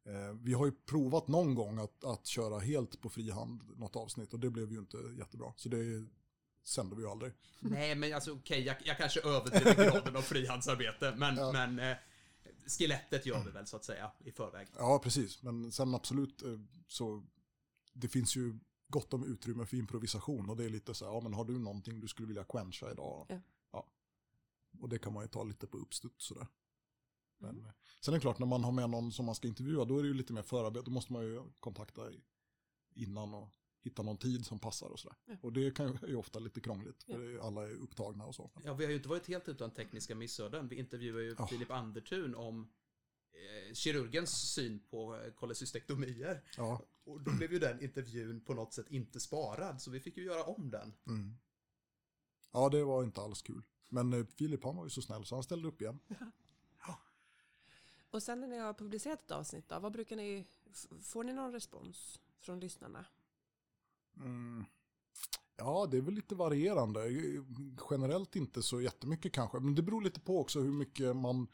Eh, vi har ju provat någon gång att, att köra helt på frihand något avsnitt och det blev ju inte jättebra. Så det sände vi ju aldrig. (laughs) Nej, men alltså okej, jag, jag kanske överdriver graden av frihandsarbete, men, Ja. men eh, skelettet gör vi väl så att säga i förväg. Ja, precis. Men sen absolut eh, så det finns ju gott om utrymme för improvisation och det är lite så här, ja men har du någonting du skulle vilja quencha idag? Ja. Och det kan man ju ta lite på uppstuds sådär. Men Mm. eh, sen är det klart när man har med någon som man ska intervjua då är det ju lite mer förarbete, då måste man ju kontakta innan och hitta någon tid som passar och sådär. Ja. Och det kan ju, är ju ofta lite krångligt för Ja. alla är upptagna och så. Ja, vi har ju inte varit helt utan tekniska missöden. Vi intervjuar ju Ja. Filip Andertun om eh, kirurgens syn på eh, kolesystektomier. Ja, Och då blev ju den intervjun på något sätt inte sparad, så vi fick ju göra om den. mm. ja det var inte alls kul. Men eh, Filip han var ju så snäll så han ställde upp igen. Och sen när ni har publicerat ett avsnitt då, vad brukar ni, får ni någon respons från lyssnarna? Mm. Ja, det är väl lite varierande. Generellt inte så jättemycket kanske. Men det beror lite på också hur mycket man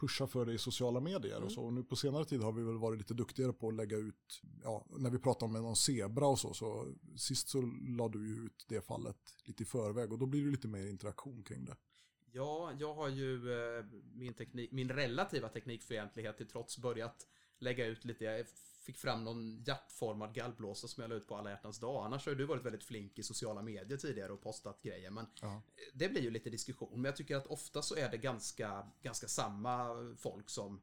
pushar för det i sociala medier och Mm. så. Och nu på senare tid har vi väl varit lite duktigare på att lägga ut, ja, när vi pratar om någon zebra och så, så sist så la du ju ut det fallet lite i förväg och då blir det lite mer interaktion kring det. Ja, jag har ju eh, min, teknik, min relativa teknikfientlighet till trots börjat lägga ut lite. Jag fick fram någon hjärtformad gallblåsa som jag la ut på alla hjärtans dag. Annars har du varit väldigt flink i sociala medier tidigare och postat grejer. Men Ja. det blir ju lite diskussion. Men jag tycker att ofta så är det ganska, ganska samma folk som,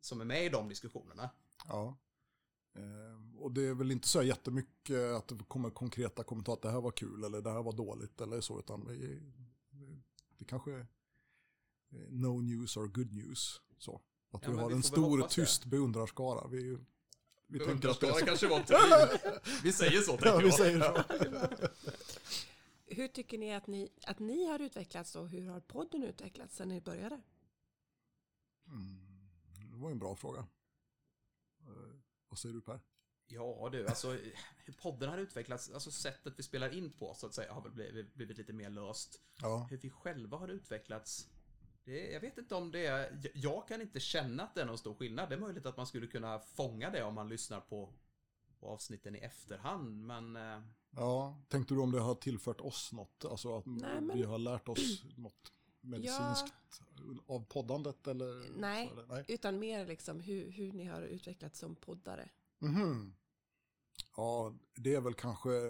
som är med i de diskussionerna. Ja. Eh, och det är väl inte så jättemycket att det kommer konkreta kommentarer att det här var kul eller det här var dåligt eller så, utan vi, det kanske är eh, no news or good news. Så. Att Ja, vi har vi en stor hoppas det. tyst beundrarskara. Vi, vi tänker att det är Beundrarskara så. kanske var. (laughs) Vi säger så, tänker Ja, vi jag. säger så. (laughs) Hur tycker ni att, ni att ni har utvecklats och hur har podden utvecklats sedan ni började? Mm, det var en bra fråga. Eh, vad säger du Per? Ja du, alltså hur podden har utvecklats, alltså sättet vi spelar in på så att säga har väl blivit, blivit lite mer löst. Ja, Hur vi själva har utvecklats, det, jag vet inte om det är, jag- kan inte känna att det är någon stor skillnad. Det är möjligt att man skulle kunna fånga det om man lyssnar på, på avsnitten i efterhand, men eh, ja, tänkte du om det har tillfört oss något? Alltså att Nej, men- vi har lärt oss något medicinskt av poddandet eller? Nej. Nej. Utan mer liksom hur, hur ni har utvecklats som poddare. Mhm. Ja, det är väl kanske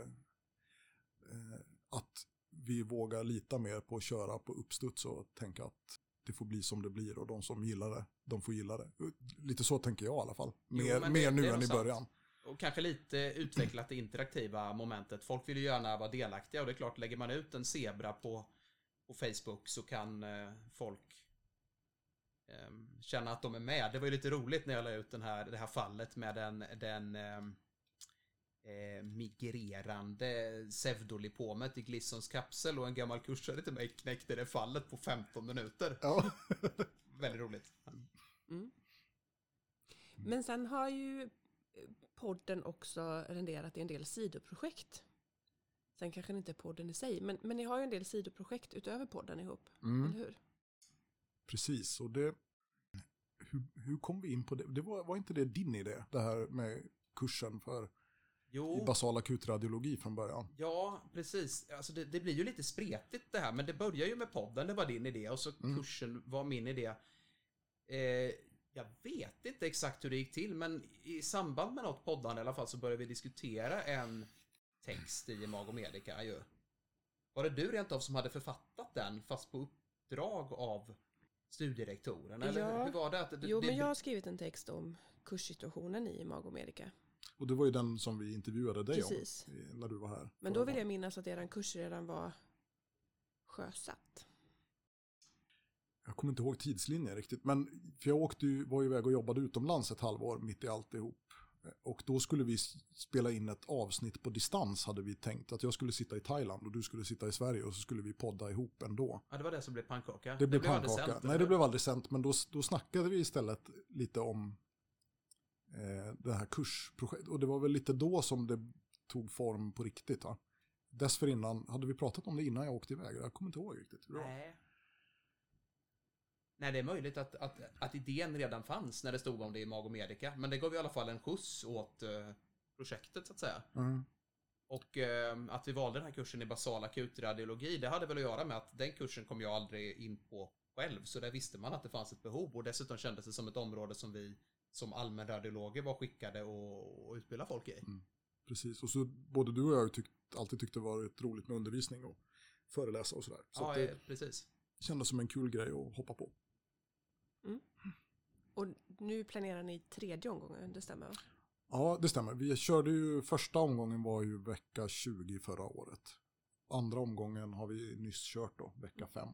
eh, att vi vågar lita mer på att köra på uppstuds och tänka att det får bli som det blir och de som gillar det, de får gilla det. Lite så tänker jag i alla fall. Jo, Mer, mer det- nu det är än i sant. början. Och kanske lite utvecklat det interaktiva momentet. Folk vill ju gärna vara delaktiga och det är klart, lägger man ut en zebra på, på Facebook så kan eh, folk eh, känna att de är med. Det var ju lite roligt när jag la ut den här, det här fallet med den, den eh, eh, migrerande pseudolipomet i Glissons kapsel och en gammal kursare till mig knäckte det fallet på 15 minuter. Ja. (laughs) Väldigt roligt. Men sen har ju podden också renderat i en del sidoprojekt. Sen kanske det inte är podden i sig, men, men ni har ju en del sidoprojekt utöver podden ihop, Mm. eller hur? Precis, och det... Hur, hur kom vi in på det? det var, var inte det din idé, det här med kursen för i Jo. basal akutradiologi från början? Ja, precis. Alltså det, det blir ju lite spretigt det här, men det börjar ju med podden, det var din idé, och så Mm. kursen var min idé. Eh, jag vet inte exakt hur det gick till, men i samband med något poddande i alla fall så började vi diskutera en text i Mag och Medica ju. Var det du rent av som hade författat den, fast på uppdrag av studierektoren? Eller Ja. hur var det? Att det, Jo, det, men jag har skrivit en text om kurssituationen i Mag och Medica. Och det var ju den som vi intervjuade dig Precis. om när du var här. Men då vill jag minnas att er kurs redan var sjösatt. Jag kommer inte ihåg tidslinjen riktigt, men för jag åkte ju, var ju iväg och jobbade utomlands ett halvår mitt i alltihop. Och då skulle vi spela in ett avsnitt på distans hade vi tänkt. Att jag skulle sitta i Thailand och du skulle sitta i Sverige och så skulle vi podda ihop ändå. Ja, det var det som blev pannkaka. Det blev aldrig pannkaka. sänt, Nej, det blev aldrig sänt, men då, då snackade vi istället lite om eh, det här kursprojektet. Och det var väl lite då som det tog form på riktigt. Va? Dessförinnan, hade vi pratat om det innan jag åkte iväg? Jag kommer inte ihåg riktigt. var. Nej. Nej, det är möjligt att, att, att idén redan fanns när det stod om det i Mag och Medica. Men det gav i alla fall en skjuts åt eh, projektet, så att säga. Mm. Och eh, att vi valde den här kursen i basal akutradiologi, det hade väl att göra med att den kursen kom jag aldrig in på själv. Så där visste man att det fanns ett behov och dessutom kändes det som ett område som vi som allmänradiologer var skickade att att utbilda folk i. Precis, och så både du och jag tyckt, alltid tyckt det varit roligt med undervisning och föreläsa och sådär. Så ja, det precis. kändes som en kul grej att hoppa på. Och nu planerar ni tredje omgången, det stämmer va? Ja, det stämmer. Vi körde ju, första omgången var ju vecka 20 förra året. Andra omgången har vi nyss kört då, vecka 5.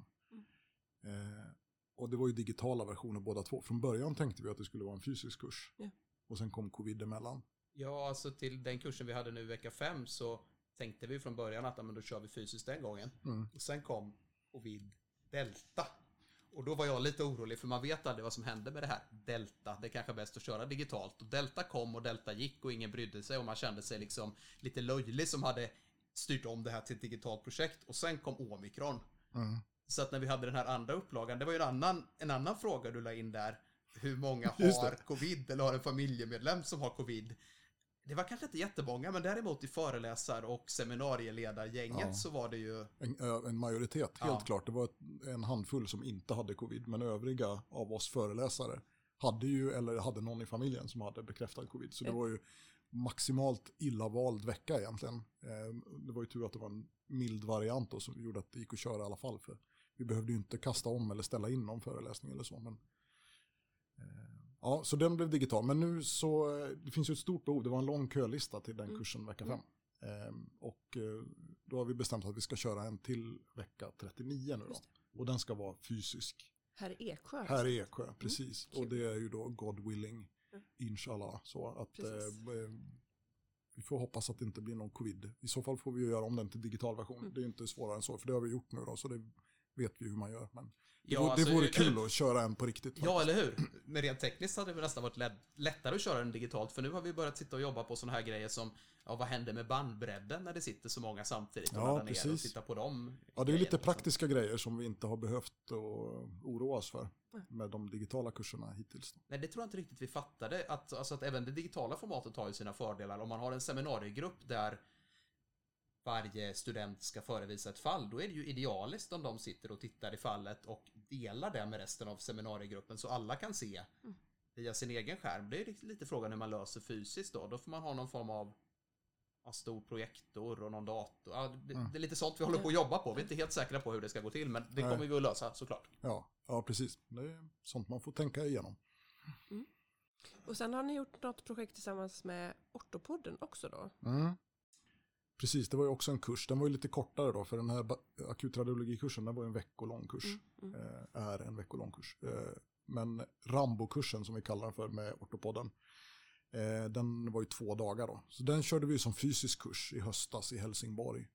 Eh, och det var ju digitala versioner båda två. Från början tänkte vi att det skulle vara en fysisk kurs. Ja. Och sen kom covid emellan. Ja, alltså till den kursen vi hade nu vecka 5 så tänkte vi från början att men då kör vi fysiskt den gången. Mm. Och sen kom covid delta. Och då var jag lite orolig för man vet aldrig vad som händer med det här delta. Det är kanske är bäst att köra digitalt. Och delta kom och delta gick och ingen brydde sig och man kände sig liksom lite löjlig som hade styrt om det här till ett digitalt projekt. Och sen kom omikron. Mm. Så att när vi hade den här andra upplagan, det var ju en annan, en annan fråga du la in där. Hur många har covid eller har en familjemedlem som har covid? Det var kanske inte jättemånga, men däremot i föreläsar och seminarieledargänget Ja. så var det ju... En, en majoritet, helt Ja. klart. Det var en handfull som inte hade covid, men övriga av oss föreläsare hade ju, eller hade någon i familjen som hade bekräftad covid. Så det Mm. var ju maximalt illa vald vecka egentligen. Eh, Det var ju tur att det var en mild variant då, som gjorde att det gick att köra i alla fall. För vi behövde ju inte kasta om eller ställa in någon föreläsning eller så. Men, eh, ja, så den blev digital. Men nu så, eh, det finns ju ett stort behov. Det var en lång kölista till den Mm. kursen vecka fem. Eh, Och eh, då har vi bestämt att vi ska köra en till vecka 39 nu då. Och den ska vara fysisk. Här i Eksjö. Här i Eksjö, precis. kul. och det är ju då God willing, Mm. inshallah. Så att eh, vi får hoppas att det inte blir någon covid. I så fall får vi göra om den till digital version. Mm. Det är inte svårare än så, för det har vi gjort nu då, så det vet vi hur man gör. Men det, Ja, vore, alltså, det vore hur- kul att köra en på riktigt. Ja, faktiskt. eller hur? Men rent tekniskt hade det nästan varit lätt- lättare att köra den digitalt, för nu har vi börjat sitta och jobba på sådana här grejer som, ja, vad händer med bandbredden när det sitter så många samtidigt och Ja, ner och precis. titta på dem? Ja, det är lite liksom. praktiska grejer som vi inte har behövt att oroa oss för med de digitala kurserna hittills. Nej, det tror jag inte riktigt vi fattade, att, alltså att även det digitala formatet har ju sina fördelar. Om man har en seminariegrupp där varje student ska förevisa ett fall, då är det ju idealiskt om de sitter och tittar i fallet och delar det med resten av seminariegruppen så alla kan se Mm. via sin egen skärm. Det är lite frågan hur man löser fysiskt då. Då får man ha någon form av ja, stor projektor och någon dator. Ja, det, Mm. det är lite sånt vi håller på att jobba på. Vi är inte helt säkra på hur det ska gå till, men det Nej. kommer vi att lösa såklart. Ja, ja, precis. Det är sånt man får tänka igenom. Och sen har ni gjort något projekt tillsammans med Ortopodden också då? Mm. Precis, det var ju också en kurs. Den var ju lite kortare då, för den här akutradiologikursen, den var ju en veckolång kurs. Mm. Mm. Eh, är en veckolång kurs. Eh, men Rambo-kursen som vi kallar den för med ortopodden, eh, den var ju två dagar då. Så den körde vi som fysisk kurs i höstas i Helsingborg.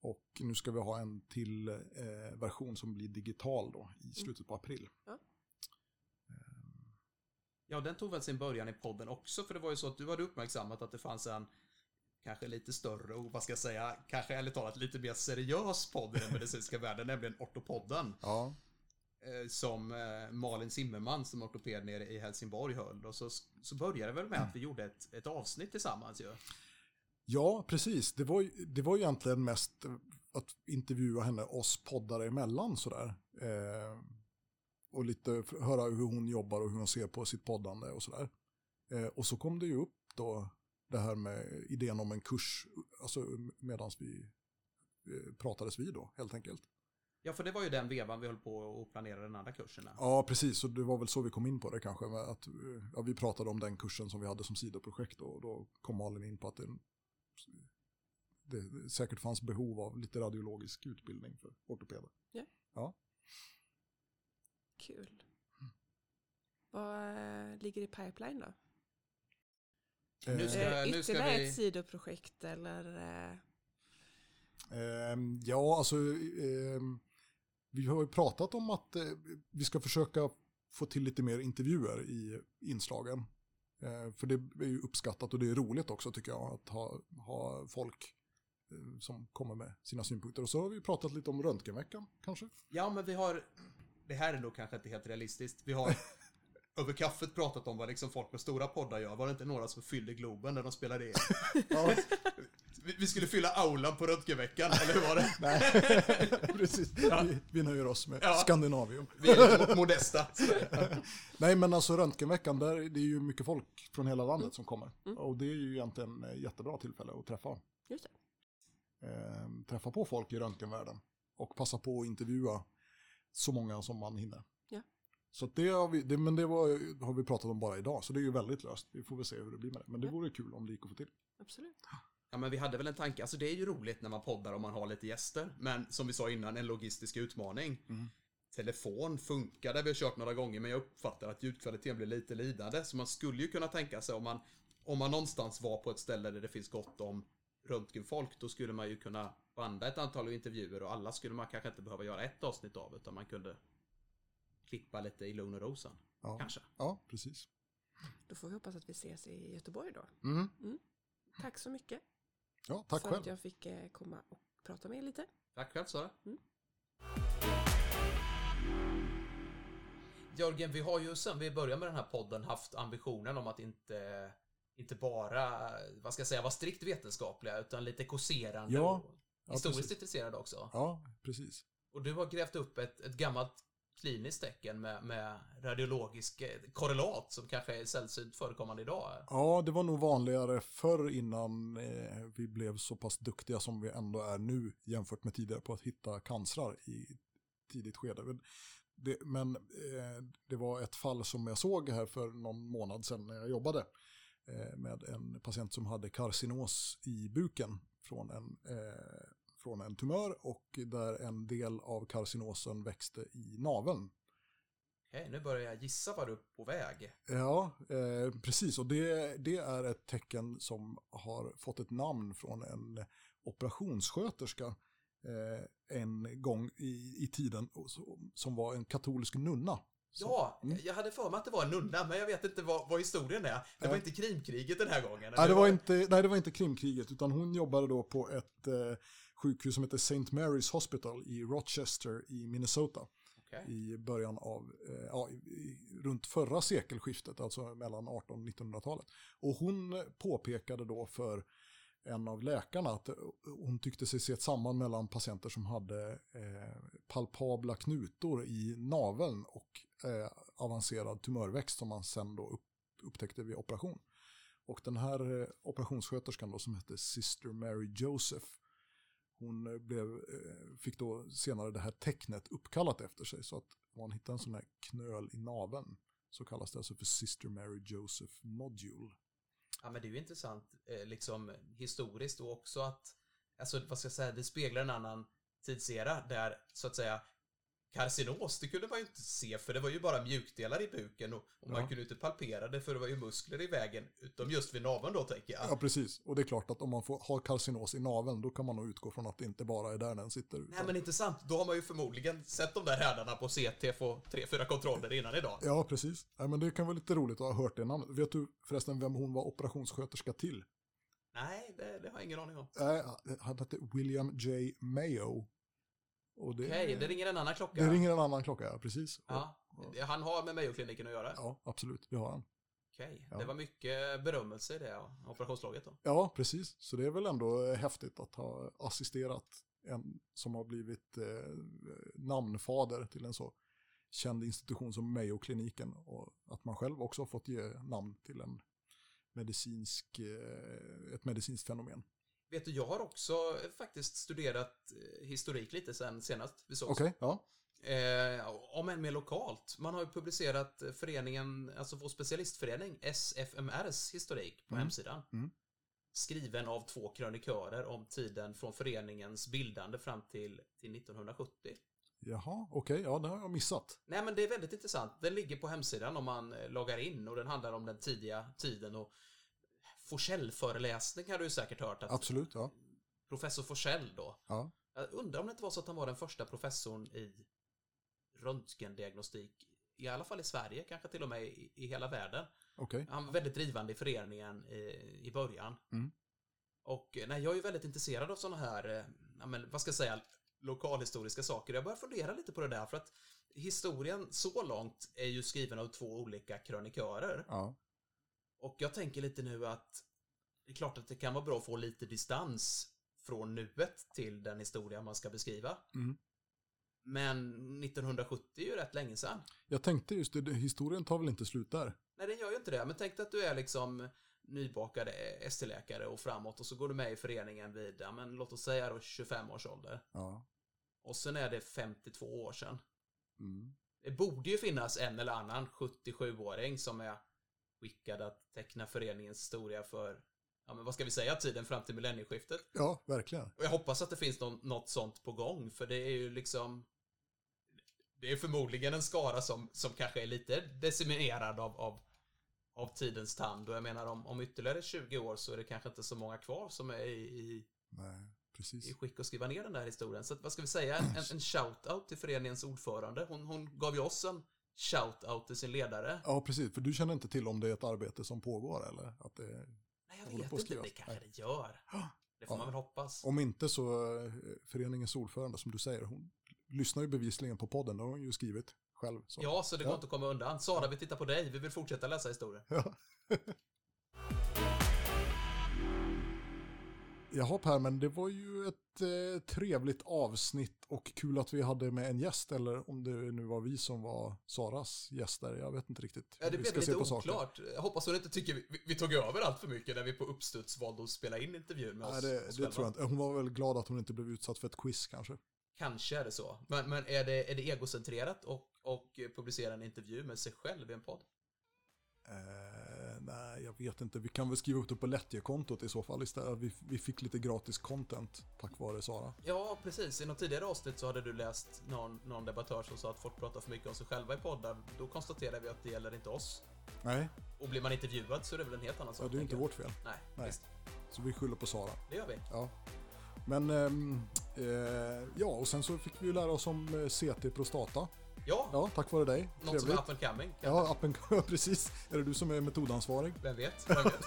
Och nu ska vi ha en till version som blir digital då i slutet på april. Ja, den tog väl sin början i podden också, för det var ju så att du hade uppmärksammat att det fanns en kanske lite större och vad ska jag säga, kanske ärligt talat lite mer seriös podd i den medicinska (laughs) världen, nämligen Ortopodden. Ja, eh, Som eh, Malin Zimmerman som ortoped nere i Helsingborg höll. Och så, så började det väl med att vi gjorde ett, ett avsnitt tillsammans ju. Ja, precis. Det var, det var egentligen mest att intervjua henne, oss poddare emellan sådär. Eh, och lite höra hur hon jobbar och hur hon ser på sitt poddande och sådär. Eh, och så kom det ju upp då det här med idén om en kurs, alltså medan vi eh, pratades vid då, helt enkelt. Ja, för det var ju den vevan vi höll på och planerade den andra kursen. Ja, precis. Och det var väl så vi kom in på det kanske. med Att, eh, ja, vi pratade om den kursen som vi hade som sidoprojekt och då kom Malin in på att det, det säkert fanns behov av lite radiologisk utbildning för ortopeder. Kul. Vad eh, ligger i pipeline då? Nu ska- Eh, nu ska ytterligare vi- ett sidoprojekt eller? Eh, Ehm, ja, alltså ehm, vi har ju pratat om att eh, vi ska försöka få till lite mer intervjuer i inslagen. Eh, för det är ju uppskattat och det är roligt också tycker jag att ha, ha folk eh, som kommer med sina synpunkter. Och så har vi pratat lite om röntgenveckan kanske. Ja, men vi har... Det här är nog kanske inte helt realistiskt. Vi har (laughs) över kaffet pratat om vad liksom folk med stora poddar gör. Var det inte några som fyllde Globen när de spelade in? (laughs) Ja, Vi, skulle fylla aulan på röntgenveckan, eller hur var det? (laughs) nej, (laughs) precis. Vi, vi nöjer oss med Ja. Skandinavium. Vi är lite modesta. Nej, men alltså röntgenveckan, där det är ju mycket folk från hela landet som kommer. Och det är ju egentligen jättebra tillfälle att träffa, just det. eh, träffa på folk i röntgenvärlden. Och passa på att intervjua så många som man hinner. Så det, har vi, det, men det var, har vi pratat om bara idag, så det är ju väldigt löst. Vi får väl se hur det blir med det. Men det Ja. vore kul om det gick att få till. Absolut. Ja, men vi hade väl en tanke. Alltså det är ju roligt när man poddar och man har lite gäster. Men som vi sa innan, en logistisk utmaning. Telefon funkade, vi har kört några gånger, men jag uppfattar att ljudkvaliteten blir lite lidande. Så man skulle ju kunna tänka sig om man, om man någonstans var på ett ställe där det finns gott om röntgenfolk, då skulle man ju kunna banda ett antal intervjuer och alla skulle man kanske inte behöva göra ett avsnitt av, utan man kunde klippa lite i lugn och ro sen. Ja, Kanske. ja precis. Då får vi hoppas att vi ses i Göteborg då. Mm. Tack så mycket Ja, tack för själv. att jag fick eh, komma och prata med er lite. Tack själv Sara. Mm. Jörgen, vi har ju sen vi började med den här podden haft ambitionen om att inte, inte bara, vad ska jag säga, vara strikt vetenskapliga utan lite kåserande Ja, och ja, historiskt precis. intresserade också. Ja, precis. Och du har grävt upp ett, ett gammalt kliniskt tecken med, med radiologisk eh, korrelat som kanske är sällsynt förekommande idag. Ja, det var nog vanligare förr innan eh, vi blev så pass duktiga som vi ändå är nu jämfört med tidigare på att hitta cancrar i tidigt skede. Men det, men eh, det var ett fall som jag såg här för någon månad sedan när jag jobbade eh, med en patient som hade karcinos i buken från en, eh, från en tumör och där en del av carcinosen växte i naveln. Okej, nu börjar jag gissa var du är på väg. Ja, eh, precis. Och det, det är ett tecken som har fått ett namn från en operationssköterska eh, en gång i, i tiden som var en katolsk nunna. Så- Ja, Mm. jag hade för mig att det var en nunna, men jag vet inte vad, vad historien är. Det var Nej. inte krimkriget den här gången. Nej, det var inte, nej, det var inte krimkriget, utan hon jobbade då på ett eh, sjukhus som heter St. Mary's Hospital i Rochester i Minnesota Okej. i början av, eh, ja, runt förra sekelskiftet, alltså mellan 1800 och 1900-talet. Och hon påpekade då för en av läkarna att hon tyckte sig se ett samband mellan patienter som hade eh, palpabla knutor i naveln och eh, avancerad tumörväxt som man sen då upp, upptäckte vid operation. Och den här eh, operationssköterskan då som hette Sister Mary Joseph, hon eh, blev, eh, fick då senare det här tecknet uppkallat efter sig. Så att om man hittar en sån här knöl i naveln så kallas det alltså för Sister Mary Joseph Module. Ja, men det är ju intressant, eh, liksom historiskt och också att, alltså vad ska jag säga, det speglar en annan tidsera där, så att säga, Carcinos, det kunde man ju inte se för det var ju bara mjukdelar i buken och, och man Ja. kunde inte palpera det för det var ju muskler i vägen, utom just vid naveln då tänker jag. Ja, precis. Och det är klart att om man får, har carcinos i naveln då kan man nog utgå från att det inte bara är där den sitter. Nej utan- men inte sant, då har man ju förmodligen sett de där härdarna på CT få tre, fyra kontroller innan idag. Ja, precis. Ja, men det kan vara lite roligt att ha hört det namnet. Vet du förresten vem hon var operationssköterska till? Nej, det, det har jag ingen aning om. Nej, han hette William J. Mayo. Och det, Okej, det ringer en annan klocka. det ringer en annan klocka, precis. Ja, det- han har med Mayo-kliniken att göra. Ja, absolut, det har han. Okej, Ja. det var mycket berömmelse i det operationslaget då. Ja, precis. Så det är väl ändå häftigt att ha assisterat en som har blivit eh, namnfader till en så känd institution som Mayo-kliniken och att man själv också har fått ge namn till en medicinsk, eh, ett medicinskt fenomen. Vet du, jag har också eh, faktiskt studerat eh, historik lite sen senast vi sågs. Okej, ja. Eh, om än mer lokalt. Man har ju publicerat eh, föreningen, alltså vår specialistförening, SFMRs historik på Mm. hemsidan. Mm. Skriven av två krönikörer om tiden från föreningens bildande fram till, till 1970. Jaha, okej, ja det har jag missat. Nej men det är väldigt intressant. Den ligger på hemsidan om man loggar in och den handlar om den tidiga tiden och Forsell-föreläsning har du säkert hört att Absolut, ja. professor Forsell då. ja. Jag undrar om det inte var så att han var den första professorn i röntgendiagnostik, i alla fall i Sverige, kanske till och med i, i hela världen. Okej, Han var väldigt drivande i föreningen i, i början. Mm. Och eh, nej, jag är ju väldigt intresserad av sådana här, eh, ja, men, vad ska jag säga, lokalhistoriska saker. Jag börjar fundera lite på det där för att historien så långt är ju skriven av två olika krönikörer. ja. Och jag tänker lite nu att det är klart att det kan vara bra att få lite distans från nuet till den historia man ska beskriva. Mm. Men 1970 är ju rätt länge sedan. Jag tänkte just det, historien tar väl inte slut där? Nej, den gör ju inte det. Men tänk dig att du är liksom nybakad ST-läkare och framåt och så går du med i föreningen vid, ja, men låt oss säga då 25 års ålder. Ja. Och sen är det 52 år sedan. Mm. Det borde ju finnas en eller annan 77-åring som är skickad att teckna föreningens historia för, ja men vad ska vi säga, tiden fram till millennieskiftet. Ja, verkligen. Och jag hoppas att det finns någon, något sånt på gång, för det är ju liksom... Det är förmodligen en skara som, som kanske är lite decimerad av, av, av tidens tand. Och jag menar, om, om ytterligare 20 år så är det kanske inte så många kvar som är i, i, Nej, i skick att skriva ner den där historien. Så att, vad ska vi säga? En, en, en shout-out till föreningens ordförande. Hon, hon gav ju oss en shout-out till sin ledare. Ja, precis. För du känner inte till om det är ett arbete som pågår eller? Att det, Nej, jag vet inte. Det kanske Nej. det gör. Det får Ja. man väl hoppas. om inte så, eh, föreningens ordförande som du säger, hon lyssnar ju bevisligen på podden, det har hon ju skrivit själv. Så. Ja, så det går Ja. inte att komma undan. Sara, vi tittar på dig. Vi vill fortsätta läsa historien. Ja. (laughs) Jaha Per, men det var ju ett eh, trevligt avsnitt och kul att vi hade med en gäst, eller om det nu var vi som var Saras gäster, jag vet inte riktigt. Ja, det vi blev lite oklart. Jag hoppas hon inte tycker vi, vi tog över allt för mycket när vi på uppstuds valde att spela in intervjun med oss. Nej, det, det tror jag inte. Hon var väl glad att hon inte blev utsatt för ett quiz kanske. Kanske är det så. Men, men är, det, är det egocentrerat och, och publicera en intervju med sig själv i en podd? Eh, Nej, jag vet inte. Vi kan väl skriva upp det på Lättje-kontot i så fall istället. Vi, vi fick lite gratis content tack vare Sara. Ja, precis. I något tidigare avsnitt så hade du läst någon, någon debattör som sa att folk pratar för mycket om sig själva i poddar. Då konstaterar vi att det gäller inte oss. Nej, Och blir man intervjuad så är det väl en helt annan sak. ja, det är inte vårt fel. Nej, Nej. visst. Så vi skyller på Sara. Det gör vi. Ja. Men ehm, eh, ja, och sen så fick vi ju lära oss om eh, CT Prostata. Ja, Ja, tack vare dig. något som är Trevligt. up and coming. Ja, appen, (laughs) precis. Är det du som är metodansvarig? Vem vet? Vem vet?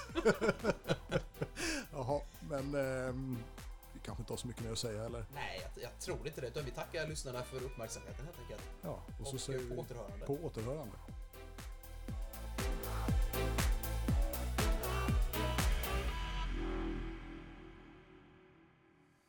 (laughs) Jaha, men ehm, vi kanske inte har så mycket mer att säga eller? Nej, jag, jag tror inte det. Utan vi tackar lyssnarna för uppmärksamheten helt enkelt. Ja, och så Och säger på vi återhörande. på återhörande.